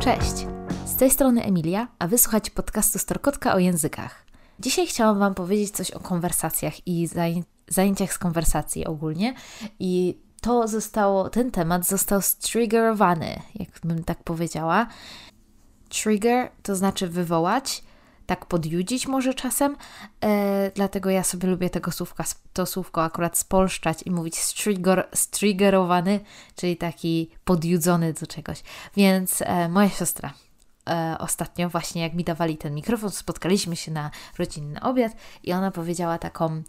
Cześć! Z tej strony Emilia, a wysłuchać podcastu Storkotka o językach. Dzisiaj chciałam Wam powiedzieć coś o konwersacjach i zaj zajęciach z konwersacji ogólnie. I to zostało, ten temat został striggerowany, jakbym tak powiedziała. Trigger to znaczy wywołać, tak podjudzić może czasem, e, dlatego ja sobie lubię tego słówka, to słówko akurat spolszczać i mówić strigger, striggerowany, czyli taki podjudzony do czegoś. Więc e, moja siostra e, ostatnio właśnie jak mi dawali ten mikrofon, spotkaliśmy się na rodzinny obiad i ona powiedziała taką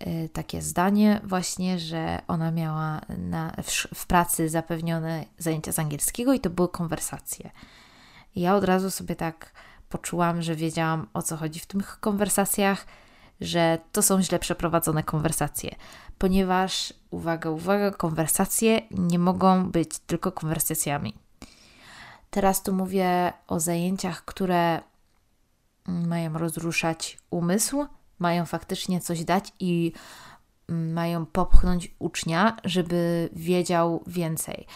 e, takie zdanie właśnie, że ona miała na, w, w pracy zapewnione zajęcia z angielskiego i to były konwersacje. I ja od razu sobie tak poczułam, że wiedziałam o co chodzi w tych konwersacjach, że to są źle przeprowadzone konwersacje, ponieważ, uwaga, uwaga, konwersacje nie mogą być tylko konwersacjami. Teraz tu mówię o zajęciach, które mają rozruszać umysł, mają faktycznie coś dać i mają popchnąć ucznia, żeby wiedział więcej.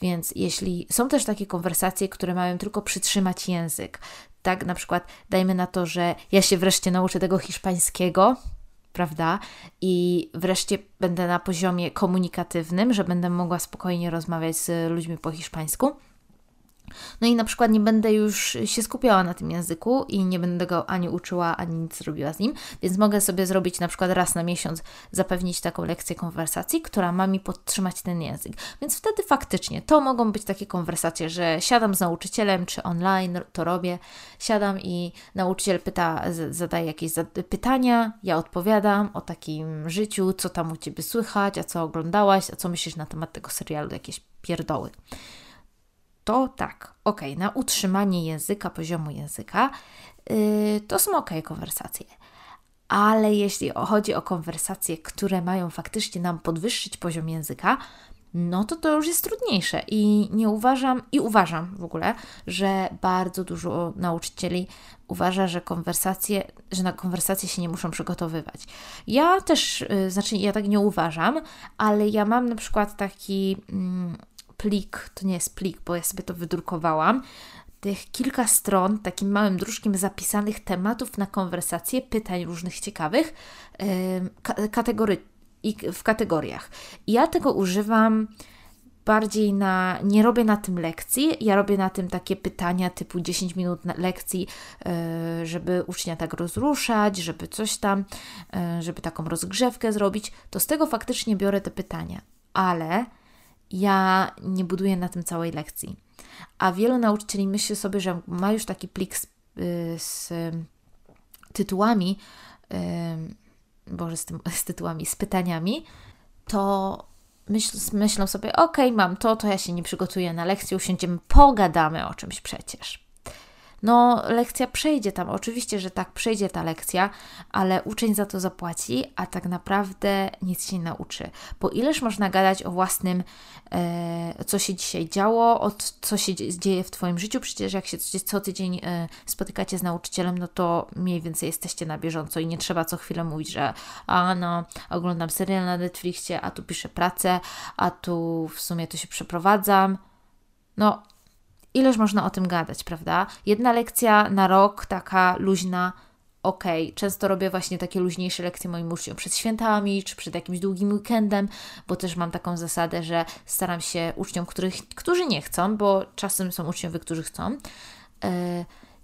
Więc jeśli są też takie konwersacje, które mają tylko przytrzymać język, tak na przykład dajmy na to, że ja się wreszcie nauczę tego hiszpańskiego, prawda? I wreszcie będę na poziomie komunikatywnym, że będę mogła spokojnie rozmawiać z ludźmi po hiszpańsku no i na przykład nie będę już się skupiała na tym języku i nie będę go ani uczyła, ani nic robiła z nim, więc mogę sobie zrobić na przykład raz na miesiąc, zapewnić taką lekcję konwersacji, która ma mi podtrzymać ten język. Więc wtedy faktycznie to mogą być takie konwersacje, że siadam z nauczycielem, czy online to robię, siadam i nauczyciel pyta, zadaje jakieś pytania, ja odpowiadam o takim życiu, co tam u Ciebie słychać, a co oglądałaś, a co myślisz na temat tego serialu, jakieś pierdoły to tak, ok, na utrzymanie języka, poziomu języka, yy, to są ok konwersacje. Ale jeśli chodzi o konwersacje, które mają faktycznie nam podwyższyć poziom języka, no to to już jest trudniejsze i nie uważam, i uważam w ogóle, że bardzo dużo nauczycieli uważa, że konwersacje, że na konwersacje się nie muszą przygotowywać. Ja też, yy, znaczy ja tak nie uważam, ale ja mam na przykład taki... Yy, plik, to nie jest plik, bo ja sobie to wydrukowałam, tych kilka stron takim małym druszkiem zapisanych tematów na konwersacje, pytań różnych ciekawych kategory, w kategoriach. I ja tego używam bardziej na, nie robię na tym lekcji, ja robię na tym takie pytania typu 10 minut lekcji, e, żeby ucznia tak rozruszać, żeby coś tam, e, żeby taką rozgrzewkę zrobić, to z tego faktycznie biorę te pytania. Ale ja nie buduję na tym całej lekcji. A wielu nauczycieli myśli sobie, że ma już taki plik z, y, z tytułami, Boże, z, tym, z tytułami, z pytaniami, to myśl, myślą sobie, ok, mam to, to ja się nie przygotuję na lekcję, usiądziemy, pogadamy o czymś przecież. No, lekcja przejdzie tam, oczywiście, że tak, przejdzie ta lekcja, ale uczeń za to zapłaci, a tak naprawdę nic się nie nauczy. Bo ileż można gadać o własnym, e, co się dzisiaj działo, o co się dzieje w Twoim życiu? Przecież jak się co tydzień e, spotykacie z nauczycielem, no to mniej więcej jesteście na bieżąco i nie trzeba co chwilę mówić, że a no, oglądam serial na Netflixie, a tu piszę pracę, a tu w sumie to się przeprowadzam. No, ileż można o tym gadać, prawda? Jedna lekcja na rok, taka luźna, ok. Często robię właśnie takie luźniejsze lekcje moim uczniom przed świętami, czy przed jakimś długim weekendem, bo też mam taką zasadę, że staram się uczniom, których, którzy nie chcą, bo czasem są uczniowie, którzy chcą, yy,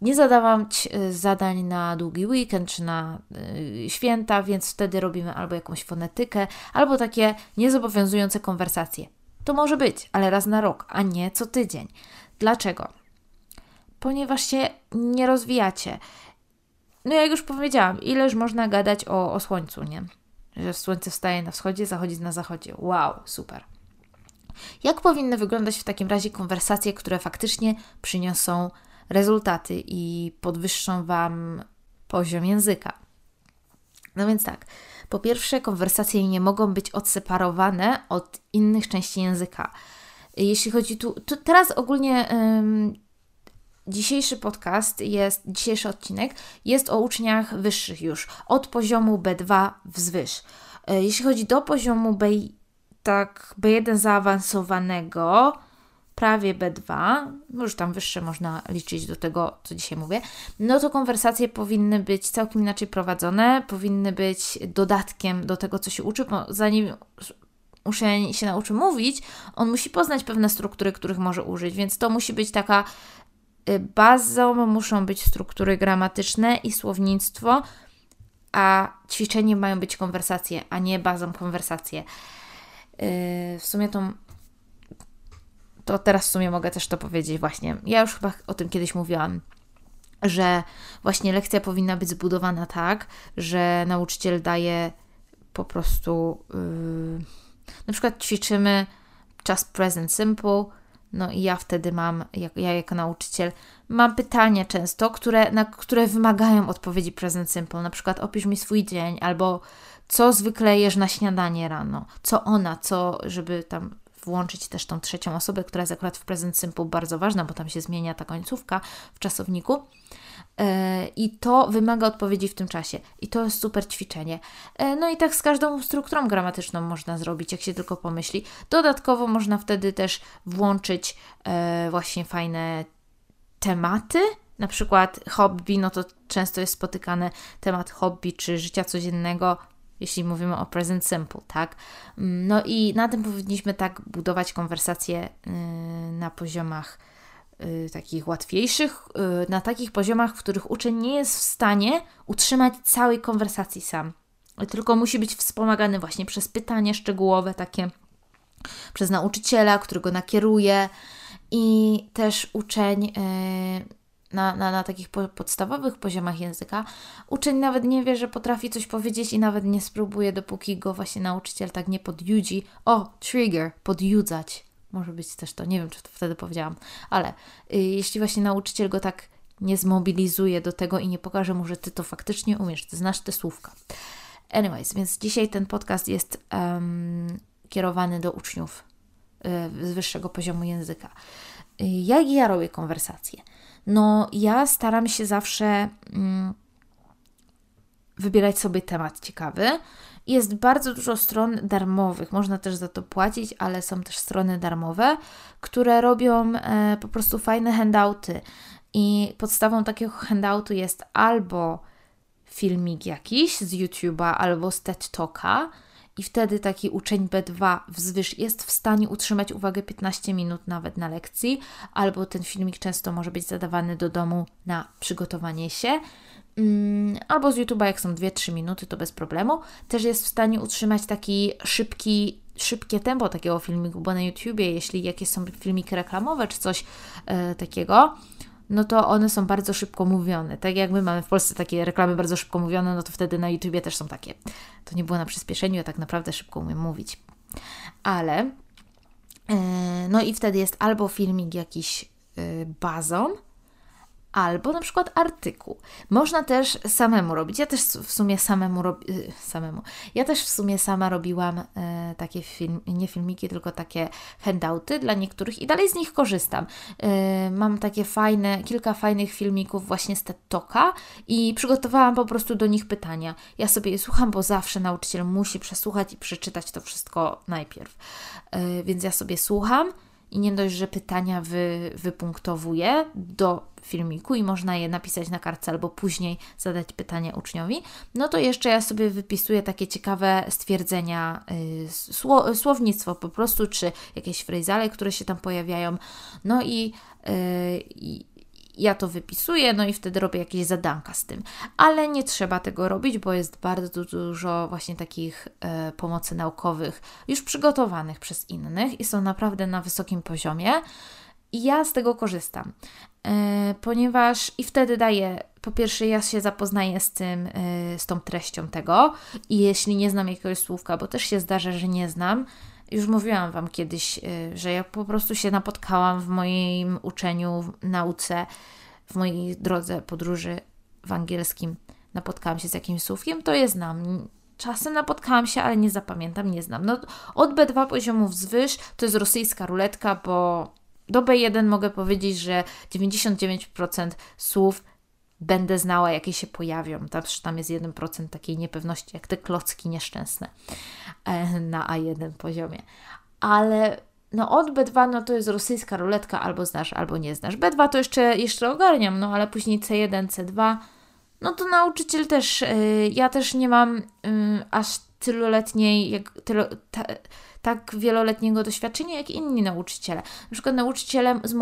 nie zadawam e, zadań na długi weekend czy na y, święta, więc wtedy robimy albo jakąś fonetykę, albo takie niezobowiązujące konwersacje. To może być, ale raz na rok, a nie co tydzień. Dlaczego? Ponieważ się nie rozwijacie. No jak już powiedziałam, ileż można gadać o, o słońcu, nie? Że słońce wstaje na wschodzie, zachodzi na zachodzie. Wow, super. Jak powinny wyglądać w takim razie konwersacje, które faktycznie przyniosą rezultaty i podwyższą Wam poziom języka? No więc tak, po pierwsze, konwersacje nie mogą być odseparowane od innych części języka. Jeśli chodzi tu, teraz ogólnie dzisiejszy podcast jest, dzisiejszy odcinek jest o uczniach wyższych już, od poziomu B2 wzwyż. E, jeśli chodzi do poziomu B, tak, B1 zaawansowanego, prawie B2, już tam wyższe można liczyć do tego, co dzisiaj mówię, no to konwersacje powinny być całkiem inaczej prowadzone, powinny być dodatkiem do tego, co się uczy, bo zanim uczeń się nauczy mówić, on musi poznać pewne struktury, których może użyć, więc to musi być taka y, bazą, muszą być struktury gramatyczne i słownictwo, a ćwiczeniem mają być konwersacje, a nie bazą konwersacje. Y, w sumie to to teraz w sumie mogę też to powiedzieć właśnie. Ja już chyba o tym kiedyś mówiłam, że właśnie lekcja powinna być zbudowana tak, że nauczyciel daje po prostu yy, na przykład ćwiczymy czas present simple, no i ja wtedy mam, jak, ja jako nauczyciel, mam pytania często, które, na które wymagają odpowiedzi present simple. Na przykład opisz mi swój dzień, albo co zwykle jesz na śniadanie rano, co ona, co, żeby tam włączyć też tą trzecią osobę, która jest akurat w Present Simple bardzo ważna, bo tam się zmienia ta końcówka w czasowniku. E, I to wymaga odpowiedzi w tym czasie. I to jest super ćwiczenie. E, no i tak z każdą strukturą gramatyczną można zrobić, jak się tylko pomyśli. Dodatkowo można wtedy też włączyć e, właśnie fajne tematy. Na przykład hobby, no to często jest spotykany temat hobby czy życia codziennego jeśli mówimy o present simple, tak? Mm, no i na tym powinniśmy tak budować konwersacje y, na poziomach takich łatwiejszych, y, na takich poziomach, w których uczeń nie jest w stanie utrzymać całej konwersacji sam, tylko musi być wspomagany właśnie przez pytanie szczegółowe, takie przez nauczyciela, który go nakieruje i też uczeń na, na, na takich po, podstawowych poziomach języka, uczeń nawet nie wie, że potrafi coś powiedzieć i nawet nie spróbuje, dopóki go właśnie nauczyciel tak nie podjudzi. O, trigger, podjudzać. Może być też to, nie wiem, czy to wtedy powiedziałam, ale y, jeśli właśnie nauczyciel go tak nie zmobilizuje do tego i nie pokaże mu, że ty to faktycznie umiesz, ty znasz te słówka. Anyways, więc dzisiaj ten podcast jest um, kierowany do uczniów y, z wyższego poziomu języka. Y, jak ja robię konwersacje? no ja staram się zawsze mm, wybierać sobie temat ciekawy. Jest bardzo dużo stron darmowych, można też za to płacić, ale są też strony darmowe, które robią e, po prostu fajne handouty. I podstawą takiego handoutu jest albo filmik jakiś z YouTube'a, albo z TED Talka, i wtedy taki uczeń B2 wzwyż jest w stanie utrzymać uwagę 15 minut nawet na lekcji, albo ten filmik często może być zadawany do domu na przygotowanie się. Mm, albo z YouTube'a, jak są 2-3 minuty, to bez problemu. Też jest w stanie utrzymać taki szybki, szybkie tempo takiego filmiku, bo na YouTubie, jeśli jakieś są filmiki reklamowe czy coś e, takiego, no to one są bardzo szybko mówione. Tak jak my mamy w Polsce takie reklamy bardzo szybko mówione, no to wtedy na YouTubie też są takie. To nie było na przyspieszeniu, ja tak naprawdę szybko umiem mówić. Ale yy, no i wtedy jest albo filmik jakiś yy, bazą, albo na przykład artykuł. Można też samemu robić. Ja też w sumie samemu robię, y, samemu. Ja też w sumie sama robiłam y, takie film, nie filmiki, tylko takie handouty dla niektórych i dalej z nich korzystam. Y, mam takie fajne, kilka fajnych filmików właśnie z TED Talka i przygotowałam po prostu do nich pytania. Ja sobie je słucham, bo zawsze nauczyciel musi przesłuchać i przeczytać to wszystko najpierw. Więc ja sobie słucham i nie dość, że pytania wy, do filmiku i można je napisać na kartce albo później zadać pytania uczniowi, no to jeszcze ja sobie wypisuję takie ciekawe stwierdzenia, yy, sło, słownictwo po prostu, czy jakieś frazale, które się tam pojawiają. No i, yy, ja to wypisuję, no i wtedy robię jakieś zadanka z tym. Ale nie trzeba tego robić, bo jest bardzo dużo właśnie takich e, pomocy naukowych już przygotowanych przez innych i są naprawdę na wysokim poziomie. I ja z tego korzystam, e, ponieważ i wtedy daję, po pierwsze, ja się zapoznaję z tym, e, z tą treścią tego, i jeśli nie znam jakiegoś słówka, bo też się zdarza, że nie znam, już mówiłam Wam kiedyś, y, że ja po prostu się napotkałam w moim uczeniu, w nauce, w mojej drodze podróży w angielskim. Napotkałam się z jakimś słówkiem, to je znam. Czasem napotkałam się, ale nie zapamiętam, nie znam. No, od B2 poziomów wzwyż to jest rosyjska ruletka, bo do B1 mogę powiedzieć, że 99% słów będę znała, jakie się pojawią. Tam, tam jest 1% takiej niepewności, jak te klocki nieszczęsne e, na A1 poziomie. Ale no od B2 no to jest rosyjska ruletka, albo znasz, albo nie znasz. B2 to jeszcze, jeszcze ogarniam, no ale później C1, C2, no to nauczyciel też, yy, ja też nie mam yy, aż tyluletniej, jak, tylu, ta, tak wieloletniego doświadczenia, jak inni nauczyciele. Na przykład nauczyciele z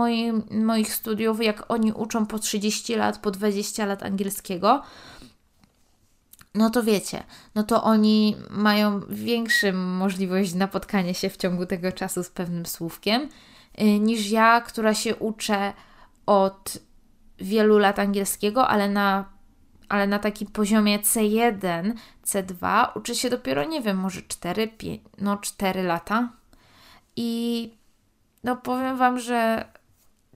moich, studiów, jak oni uczą po 30 lat, po 20 lat angielskiego, no to wiecie, no to oni mają większą możliwość napotkania się w ciągu tego czasu z pewnym słówkiem, yy, niż ja, która się uczę od wielu lat angielskiego, ale na, ale na takim poziomie C1, C2 uczę się dopiero, nie wiem, może 4, 5, no 4 lata. I no powiem Wam, że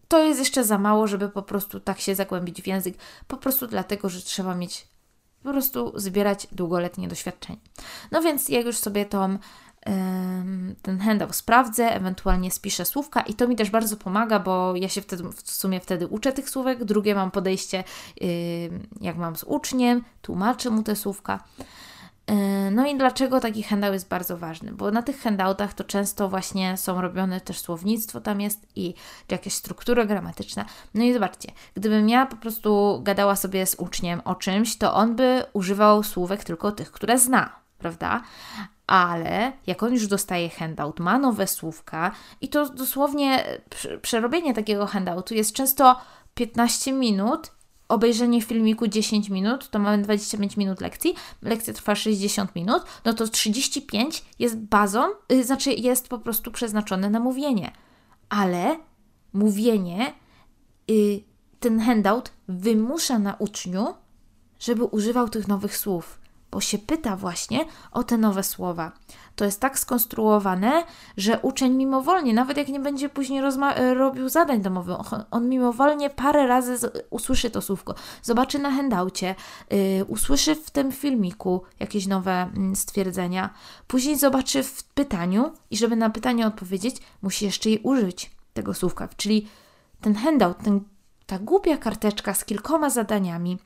to jest jeszcze za mało, żeby po prostu tak się zagłębić w język, po prostu dlatego, że trzeba mieć po prostu zbierać długoletnie doświadczenie. No więc jak już sobie tą, ten handout sprawdzę, ewentualnie spiszę słówka i to mi też bardzo pomaga, bo ja się wtedy, w sumie wtedy uczę tych słówek. Drugie mam podejście, jak mam z uczniem, tłumaczę mu te słówka. No i dlaczego taki handout jest bardzo ważny? Bo na tych handoutach to często właśnie są robione też słownictwo tam jest i jakieś struktury gramatyczne. No i zobaczcie, gdybym ja po prostu gadała sobie z uczniem o czymś, to on by używał słówek tylko tych, które zna, prawda? Ale jak on już dostaje handout, ma nowe słówka i to dosłownie przerobienie takiego handoutu jest często 15 minut obejrzenie filmiku 10 minut, to mamy 25 minut lekcji, lekcja trwa 60 minut, no to 35 jest bazą, yy, znaczy jest po prostu przeznaczone na mówienie. Ale mówienie, yy, ten handout wymusza na uczniu, żeby używał tych nowych słów bo się pyta właśnie o te nowe słowa. To jest tak skonstruowane, że uczeń mimowolnie, nawet jak nie będzie później e, robił zadań domowych, on mimowolnie parę razy usłyszy to słówko, zobaczy na handaucie, yy, usłyszy w tym filmiku jakieś nowe yy, stwierdzenia, później zobaczy w pytaniu i żeby na pytanie odpowiedzieć, musi jeszcze jej użyć tego słówka. Czyli ten handout, ten, ta głupia karteczka z kilkoma zadaniami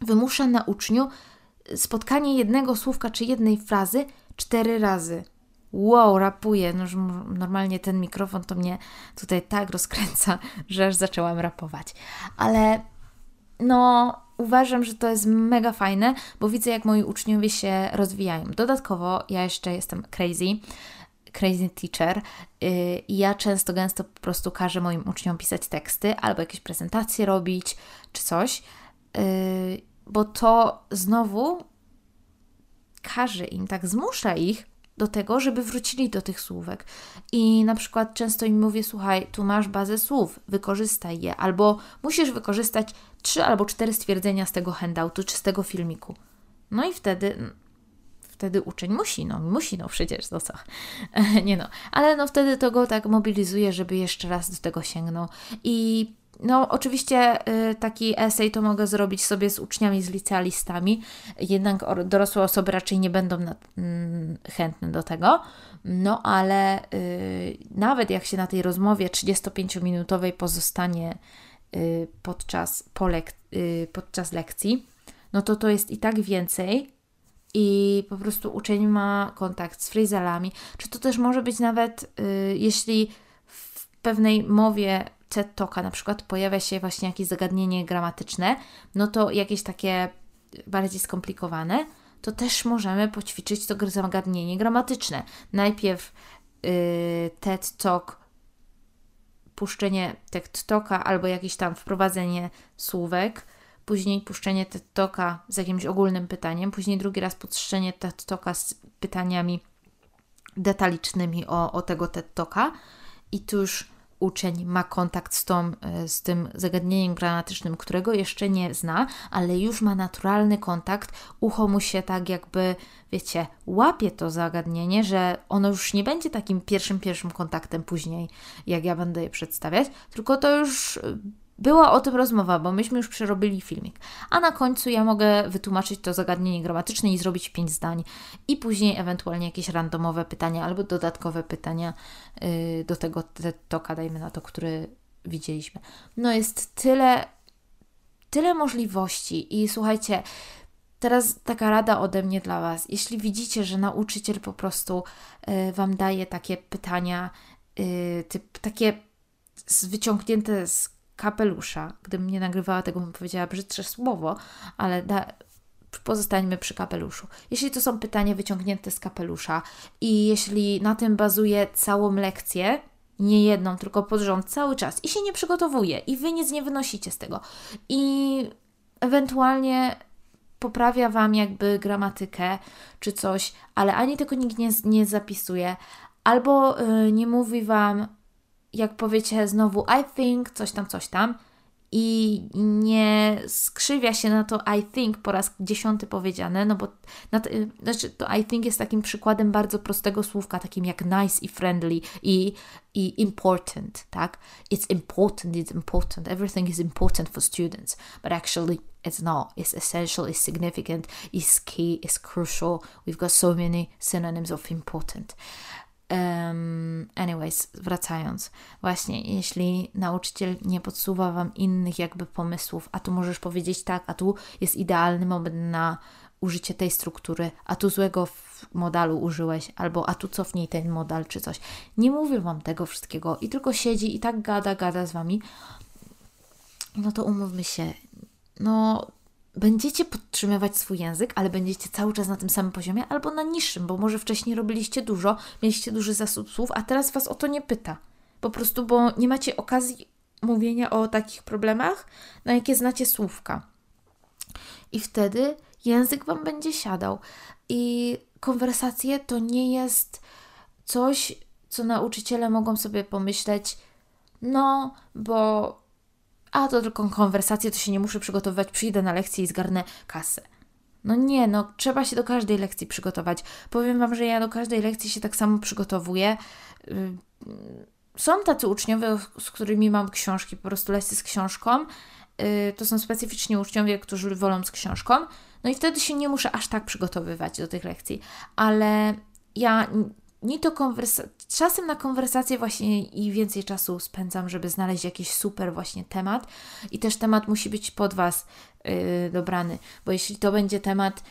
wymusza na uczniu spotkanie jednego słówka czy jednej frazy cztery razy. Wow, rapuję. No, normalnie ten mikrofon to mnie tutaj tak rozkręca, że aż zaczęłam rapować. Ale no, uważam, że to jest mega fajne, bo widzę, jak moi uczniowie się rozwijają. Dodatkowo, ja jeszcze jestem crazy, crazy teacher yy, i ja często, gęsto po prostu każę moim uczniom pisać teksty albo jakieś prezentacje robić, czy coś. Bo to znowu każe im, tak zmusza ich do tego, żeby wrócili do tych słówek. I na przykład często im mówię: Słuchaj, tu masz bazę słów, wykorzystaj je, albo musisz wykorzystać trzy albo cztery stwierdzenia z tego handoutu czy z tego filmiku. No i wtedy. Wtedy uczeń musi, no musi, no przecież, to co. Nie no, ale no wtedy to go tak mobilizuje, żeby jeszcze raz do tego sięgnął. I no, oczywiście y, taki esej to mogę zrobić sobie z uczniami, z licealistami, jednak dorosłe osoby raczej nie będą na, mm, chętne do tego. No, ale y, nawet jak się na tej rozmowie 35-minutowej pozostanie y, podczas, po lek y, podczas lekcji, no to to jest i tak więcej, i po prostu uczeń ma kontakt z fryzelami. Czy to też może być nawet, y, jeśli w pewnej mowie TED Talka na przykład pojawia się właśnie jakieś zagadnienie gramatyczne, no to jakieś takie bardziej skomplikowane, to też możemy poćwiczyć to zagadnienie gramatyczne. Najpierw yy, TED Talk, puszczenie TED Talka albo jakieś tam wprowadzenie słówek, później puszczenie TED Talka z jakimś ogólnym pytaniem, później drugi raz puszczenie TED Talka z pytaniami detalicznymi o, o tego TED Talka i tu już uczeń ma kontakt z, tą, e, z tym zagadnieniem gramatycznym, którego jeszcze nie zna, ale już ma naturalny kontakt, ucho mu się tak jakby, wiecie, łapie to zagadnienie, że ono już nie będzie takim pierwszym, pierwszym kontaktem później, jak ja będę je przedstawiać, tylko to już była o tym rozmowa, bo myśmy już przerobili filmik. A na końcu ja mogę wytłumaczyć to zagadnienie gramatyczne i zrobić pięć zdań. I później ewentualnie jakieś randomowe pytania albo dodatkowe pytania yy, do tego toka, dajmy na to, który widzieliśmy. No jest tyle, tyle możliwości i słuchajcie, Teraz taka rada ode mnie dla Was. Jeśli widzicie, że nauczyciel po prostu y, Wam daje takie pytania yy, typ, takie wyciągnięte z kapelusza. Gdybym nie nagrywała tego, bym powiedziała brzydsze słowo, ale da, pozostańmy przy kapeluszu. Jeśli to są pytania wyciągnięte z kapelusza i jeśli na tym bazuje całą lekcję, nie jedną, tylko pod rząd cały czas i się nie przygotowuje i wy nic nie wynosicie z tego i ewentualnie poprawia wam jakby gramatykę czy coś, ale ani tego nikt nie, nie zapisuje, albo yy, nie mówi wam, jak powiecie znowu I think, coś tam, coś tam, i nie skrzywia się na to I think po raz dziesiąty powiedziane, no bo na to, znaczy to I think jest takim przykładem bardzo prostego słówka, takim jak nice i friendly i, i important, tak? It's important, it's important, everything is important for students, but actually it's not. It's essential, it's significant, it's key, it's crucial. We've got so many synonyms of important. Um, anyways, wracając, właśnie, jeśli nauczyciel nie podsuwa Wam innych jakby pomysłów, a tu możesz powiedzieć tak, a tu jest idealny moment na użycie tej struktury, a tu złego modalu użyłeś, albo a tu cofnij ten modal, czy coś. Nie mówię Wam tego wszystkiego i tylko siedzi i tak gada, gada z Wami, no to umówmy się, no będziecie podtrzymywać swój język, ale będziecie cały czas na tym samym poziomie albo na niższym, bo może wcześniej robiliście dużo, mieliście duży zasób słów, a teraz Was o to nie pyta. Po prostu, bo nie macie okazji mówienia o takich problemach, na jakie znacie słówka. I wtedy język Wam będzie siadał. I konwersacje to nie jest coś, co nauczyciele mogą sobie pomyśleć, no, bo a to tylko konwersacje, to się nie muszę przygotowywać, przyjdę na lekcję i zgarnę kasę. No nie, no trzeba się do każdej lekcji przygotować. Powiem Wam, że ja do każdej lekcji się tak samo przygotowuję. Y, są tacy uczniowie, z którymi mam książki, po prostu lekcje z książką. Y, to są specyficzni uczniowie, którzy wolą z książką. No i wtedy się nie muszę aż tak przygotowywać do tych lekcji. Ale ja nie to czasem na konwersację właśnie i więcej czasu spędzam, żeby znaleźć jakiś super właśnie temat i też temat musi być pod Was yy, dobrany, bo jeśli to będzie temat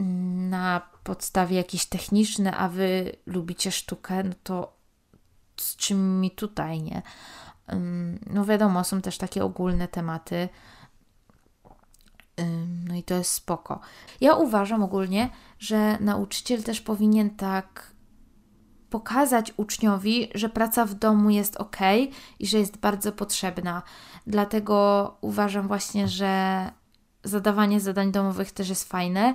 mm, na podstawie jakiś techniczny, a Wy lubicie sztukę, no to z czym mi tutaj, nie? Yy, no wiadomo, są też takie ogólne tematy, no i to jest spoko. Ja uważam ogólnie, że nauczyciel też powinien tak pokazać uczniowi, że praca w domu jest ok i że jest bardzo potrzebna. Dlatego uważam właśnie, że zadawanie zadań domowych też jest fajne.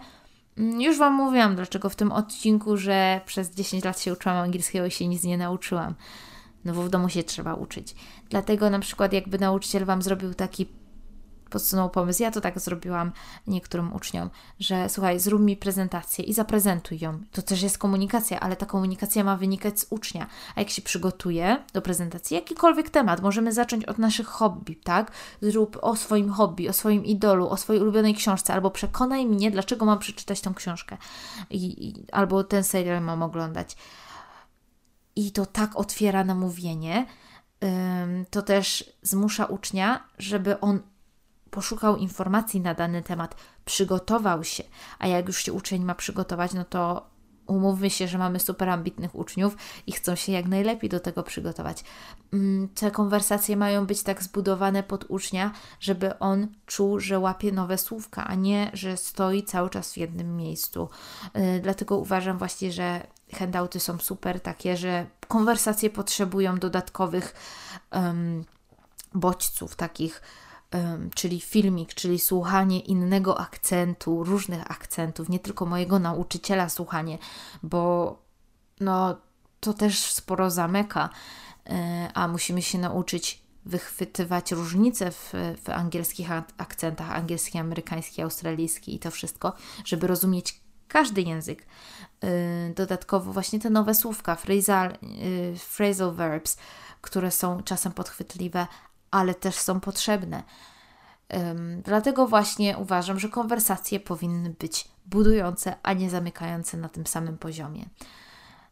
Mm, już Wam mówiłam, dlaczego w tym odcinku, że przez 10 lat się uczyłam angielskiego i się nic nie nauczyłam. No bo w domu się trzeba uczyć. Dlatego na przykład jakby nauczyciel Wam zrobił taki podsunął pomysł. Ja to tak zrobiłam niektórym uczniom, że słuchaj, zrób mi prezentację i zaprezentuj ją. To też jest komunikacja, ale ta komunikacja ma wynikać z ucznia. A jak się przygotuje do prezentacji, jakikolwiek temat, możemy zacząć od naszych hobby, tak? Zrób o swoim hobby, o swoim idolu, o swojej ulubionej książce, albo przekonaj mnie, dlaczego mam przeczytać tą książkę, I, i albo ten serial mam oglądać. I to tak otwiera na mówienie, to też zmusza ucznia, żeby on poszukał informacji na dany temat, przygotował się, a jak już się uczeń ma przygotować, no to umówmy się, że mamy super ambitnych uczniów i chcą się jak najlepiej do tego przygotować. Mm, te konwersacje mają być tak zbudowane pod ucznia, żeby on czuł, że łapie nowe słówka, a nie, że stoi cały czas w jednym miejscu. Y, dlatego uważam właśnie, że handouty są super takie, że konwersacje potrzebują dodatkowych um, bodźców, takich czyli filmik, czyli słuchanie innego akcentu, różnych akcentów, nie tylko mojego nauczyciela słuchanie, bo no, to też sporo zamyka, e, a musimy się nauczyć wychwytywać różnice w, w angielskich akcentach, angielski, amerykański, australijski i to wszystko, żeby rozumieć każdy język. E, dodatkowo właśnie te nowe słówka, phrasal, e, phrasal verbs, które są czasem podchwytliwe, ale też są potrzebne. Dlatego właśnie uważam, że konwersacje powinny być budujące, a nie zamykające na tym samym poziomie.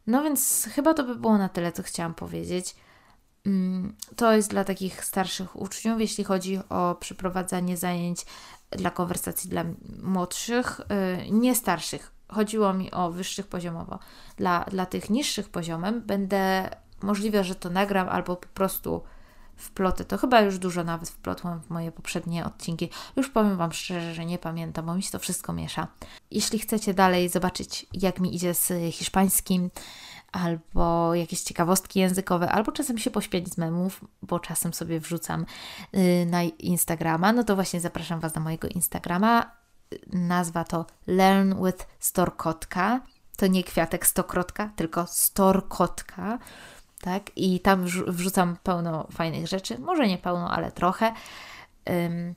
No więc chyba to by było na tyle, co chciałam powiedzieć. Um, to jest dla takich starszych uczniów, jeśli chodzi o przeprowadzanie zajęć dla konwersacji dla młodszych, yy, nie starszych. Chodziło mi o wyższych poziomowo. Dla, dla tych niższych poziomem będę możliwe, że to nagram albo po prostu wplotę. To chyba już dużo nawet wplotłam w moje poprzednie odcinki. Już powiem Wam szczerze, że nie pamiętam, bo mi się to wszystko miesza. Jeśli chcecie dalej zobaczyć, jak mi idzie z hiszpańskim, albo jakieś ciekawostki językowe, albo czasem się pośpiać z memów, bo czasem sobie wrzucam y, na Instagrama, no to właśnie zapraszam Was na mojego Instagrama. Nazwa to Learn with Storkotka. To nie kwiatek stokrotka, tylko storkotka tak? I tam wrzucam pełno fajnych rzeczy, może nie pełno, ale trochę. Um,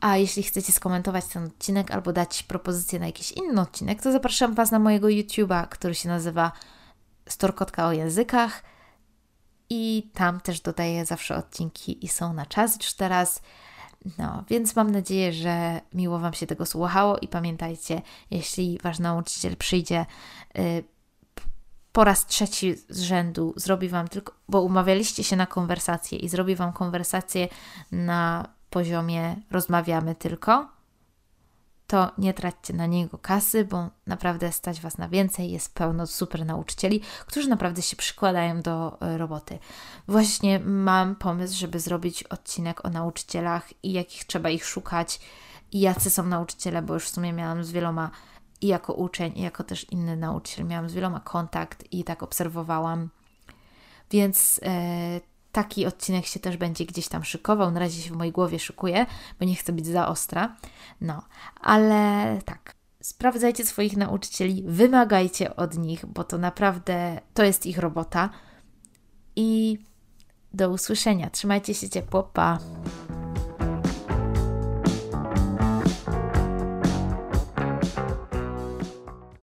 a jeśli chcecie skomentować ten odcinek albo dać propozycję na jakiś inny odcinek, to zapraszam Was na mojego YouTube'a, który się nazywa Storkotka o językach. I tam też dodaję zawsze odcinki i są na czas już teraz. No, więc mam nadzieję, że miło Wam się tego słuchało i pamiętajcie, jeśli Wasz nauczyciel przyjdzie y, po raz trzeci z rzędu zrobi Wam tylko, bo umawialiście się na konwersację i zrobi Wam konwersację na poziomie rozmawiamy tylko, to nie traćcie na niego kasy, bo naprawdę stać Was na więcej. Jest pełno super nauczycieli, którzy naprawdę się przykładają do e, roboty. Właśnie mam pomysł, żeby zrobić odcinek o nauczycielach i jakich trzeba ich szukać i jacy są nauczyciele, bo już w sumie miałam z wieloma i jako uczeń, i jako też inny nauczyciel miałam z wieloma kontakt i tak obserwowałam. Więc e, taki odcinek się też będzie gdzieś tam szykował. Na razie się w mojej głowie szykuje, bo nie chcę być za ostra. No, ale tak. Sprawdzajcie swoich nauczycieli, wymagajcie od nich, bo to naprawdę to jest ich robota. I do usłyszenia. Trzymajcie się ciepło. Pa.